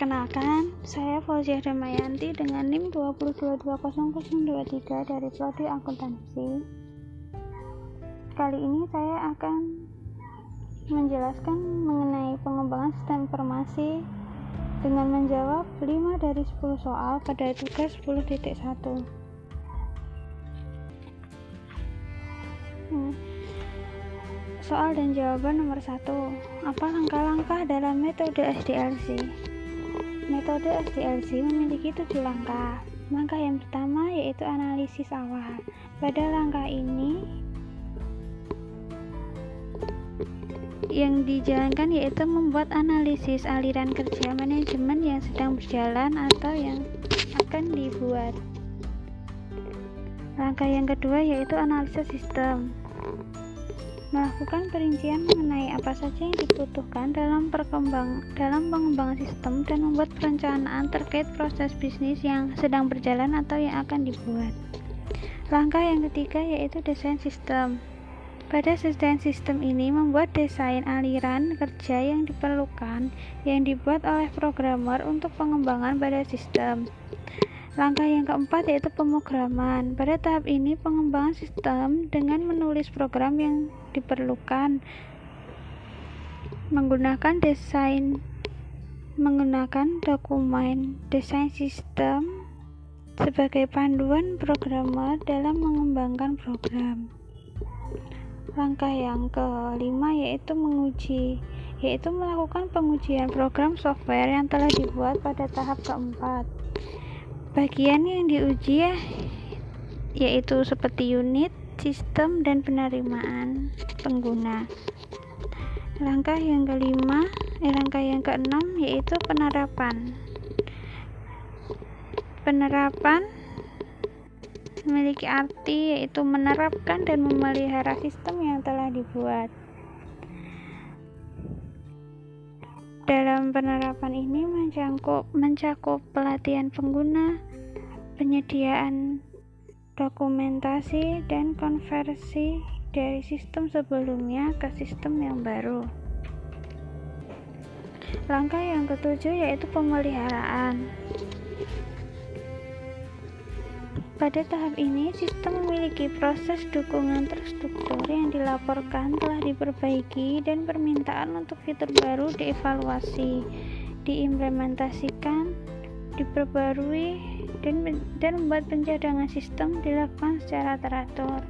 Perkenalkan, saya Fauzia Damayanti dengan NIM 2220023 dari Prodi Akuntansi. Kali ini saya akan menjelaskan mengenai pengembangan sistem informasi dengan menjawab 5 dari 10 soal pada tugas 10.1. Hmm. Soal dan jawaban nomor 1. Apa langkah-langkah dalam metode SDLC? Metode SDLC memiliki tujuh langkah. Langkah yang pertama yaitu analisis awal. Pada langkah ini yang dijalankan yaitu membuat analisis aliran kerja manajemen yang sedang berjalan atau yang akan dibuat. Langkah yang kedua yaitu analisis sistem melakukan perincian mengenai apa saja yang dibutuhkan dalam perkembang dalam pengembangan sistem dan membuat perencanaan terkait proses bisnis yang sedang berjalan atau yang akan dibuat. Langkah yang ketiga yaitu desain sistem. Pada desain sistem ini membuat desain aliran kerja yang diperlukan yang dibuat oleh programmer untuk pengembangan pada sistem. Langkah yang keempat yaitu pemrograman. Pada tahap ini pengembangan sistem dengan menulis program yang diperlukan menggunakan desain menggunakan dokumen desain sistem sebagai panduan programmer dalam mengembangkan program. Langkah yang kelima yaitu menguji, yaitu melakukan pengujian program software yang telah dibuat pada tahap keempat. Bagian yang diuji ya yaitu seperti unit, sistem, dan penerimaan pengguna. Langkah yang kelima, eh, langkah yang keenam yaitu penerapan. Penerapan memiliki arti yaitu menerapkan dan memelihara sistem yang telah dibuat. Dalam penerapan ini mencakup, mencakup pelatihan pengguna, penyediaan dokumentasi, dan konversi dari sistem sebelumnya ke sistem yang baru. Langkah yang ketujuh yaitu pemeliharaan. Pada tahap ini, sistem memiliki proses dukungan terstruktur yang dilaporkan telah diperbaiki dan permintaan untuk fitur baru dievaluasi, diimplementasikan, diperbarui, dan, dan membuat pencadangan sistem dilakukan secara teratur.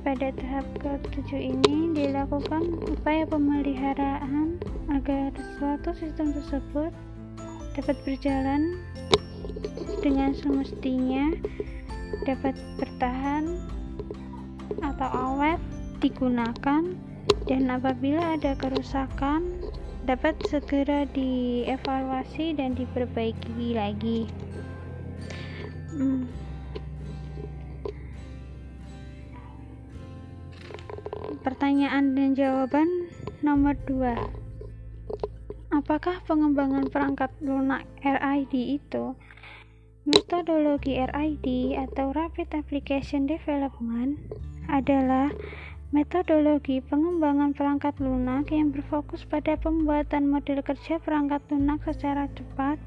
Pada tahap ke-7 ini dilakukan upaya pemeliharaan agar suatu sistem tersebut dapat berjalan dengan semestinya dapat bertahan atau awet digunakan dan apabila ada kerusakan dapat segera dievaluasi dan diperbaiki lagi hmm. pertanyaan dan jawaban nomor 2 apakah pengembangan perangkat lunak RID itu Metodologi RID atau Rapid Application Development adalah metodologi pengembangan perangkat lunak yang berfokus pada pembuatan model kerja perangkat lunak secara cepat,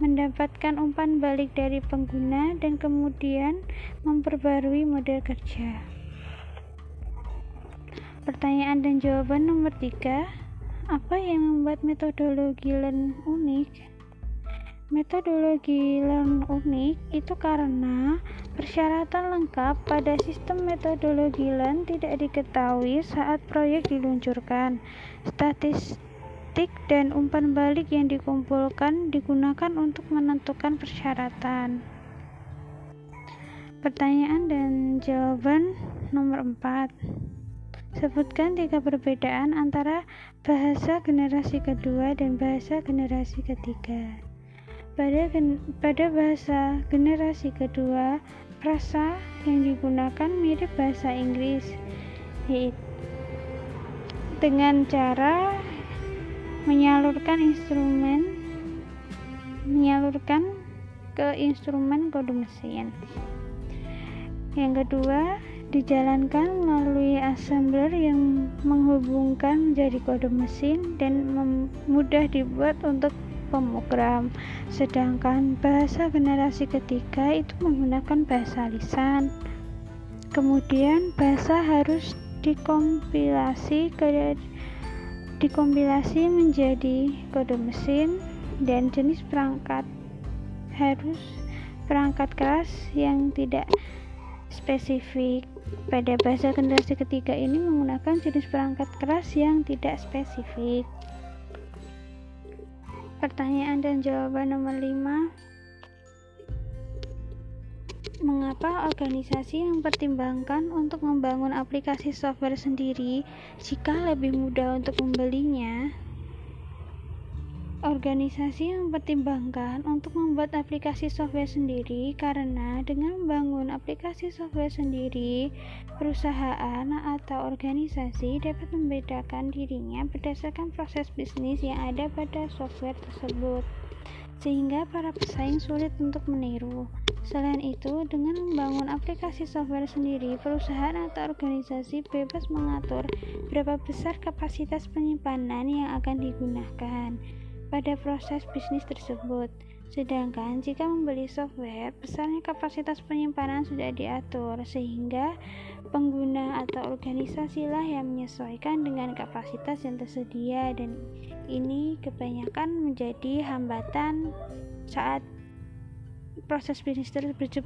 mendapatkan umpan balik dari pengguna, dan kemudian memperbarui model kerja. Pertanyaan dan jawaban nomor 3 Apa yang membuat metodologi LEARN unik? Metodologi learn unik itu karena persyaratan lengkap pada sistem metodologi learn tidak diketahui saat proyek diluncurkan. Statistik dan umpan balik yang dikumpulkan digunakan untuk menentukan persyaratan. Pertanyaan dan jawaban nomor 4. Sebutkan tiga perbedaan antara bahasa generasi kedua dan bahasa generasi ketiga. Pada, pada bahasa generasi kedua, frasa yang digunakan mirip bahasa Inggris, yaitu dengan cara menyalurkan instrumen menyalurkan ke instrumen kode mesin. Yang kedua, dijalankan melalui assembler yang menghubungkan menjadi kode mesin dan mudah dibuat untuk pemrogram. Sedangkan bahasa generasi ketiga itu menggunakan bahasa lisan. Kemudian bahasa harus dikompilasi ke dikompilasi menjadi kode mesin dan jenis perangkat. Harus perangkat keras yang tidak spesifik. Pada bahasa generasi ketiga ini menggunakan jenis perangkat keras yang tidak spesifik pertanyaan dan jawaban nomor 5 mengapa organisasi yang mempertimbangkan untuk membangun aplikasi software sendiri jika lebih mudah untuk membelinya Organisasi mempertimbangkan untuk membuat aplikasi software sendiri karena dengan membangun aplikasi software sendiri, perusahaan atau organisasi dapat membedakan dirinya berdasarkan proses bisnis yang ada pada software tersebut, sehingga para pesaing sulit untuk meniru. Selain itu, dengan membangun aplikasi software sendiri, perusahaan atau organisasi bebas mengatur berapa besar kapasitas penyimpanan yang akan digunakan pada proses bisnis tersebut. Sedangkan jika membeli software, besarnya kapasitas penyimpanan sudah diatur sehingga pengguna atau organisasi lah yang menyesuaikan dengan kapasitas yang tersedia dan ini kebanyakan menjadi hambatan saat proses bisnis tersebut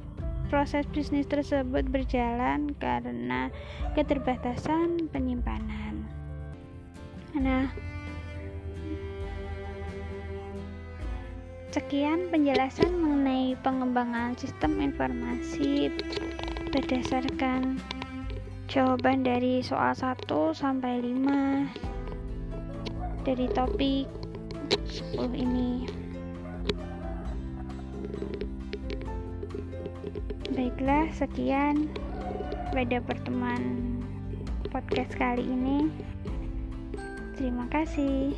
proses bisnis tersebut berjalan karena keterbatasan penyimpanan. Nah, Sekian penjelasan mengenai pengembangan sistem informasi berdasarkan jawaban dari soal 1 sampai 5 dari topik 10 ini. Baiklah, sekian pada pertemuan podcast kali ini. Terima kasih.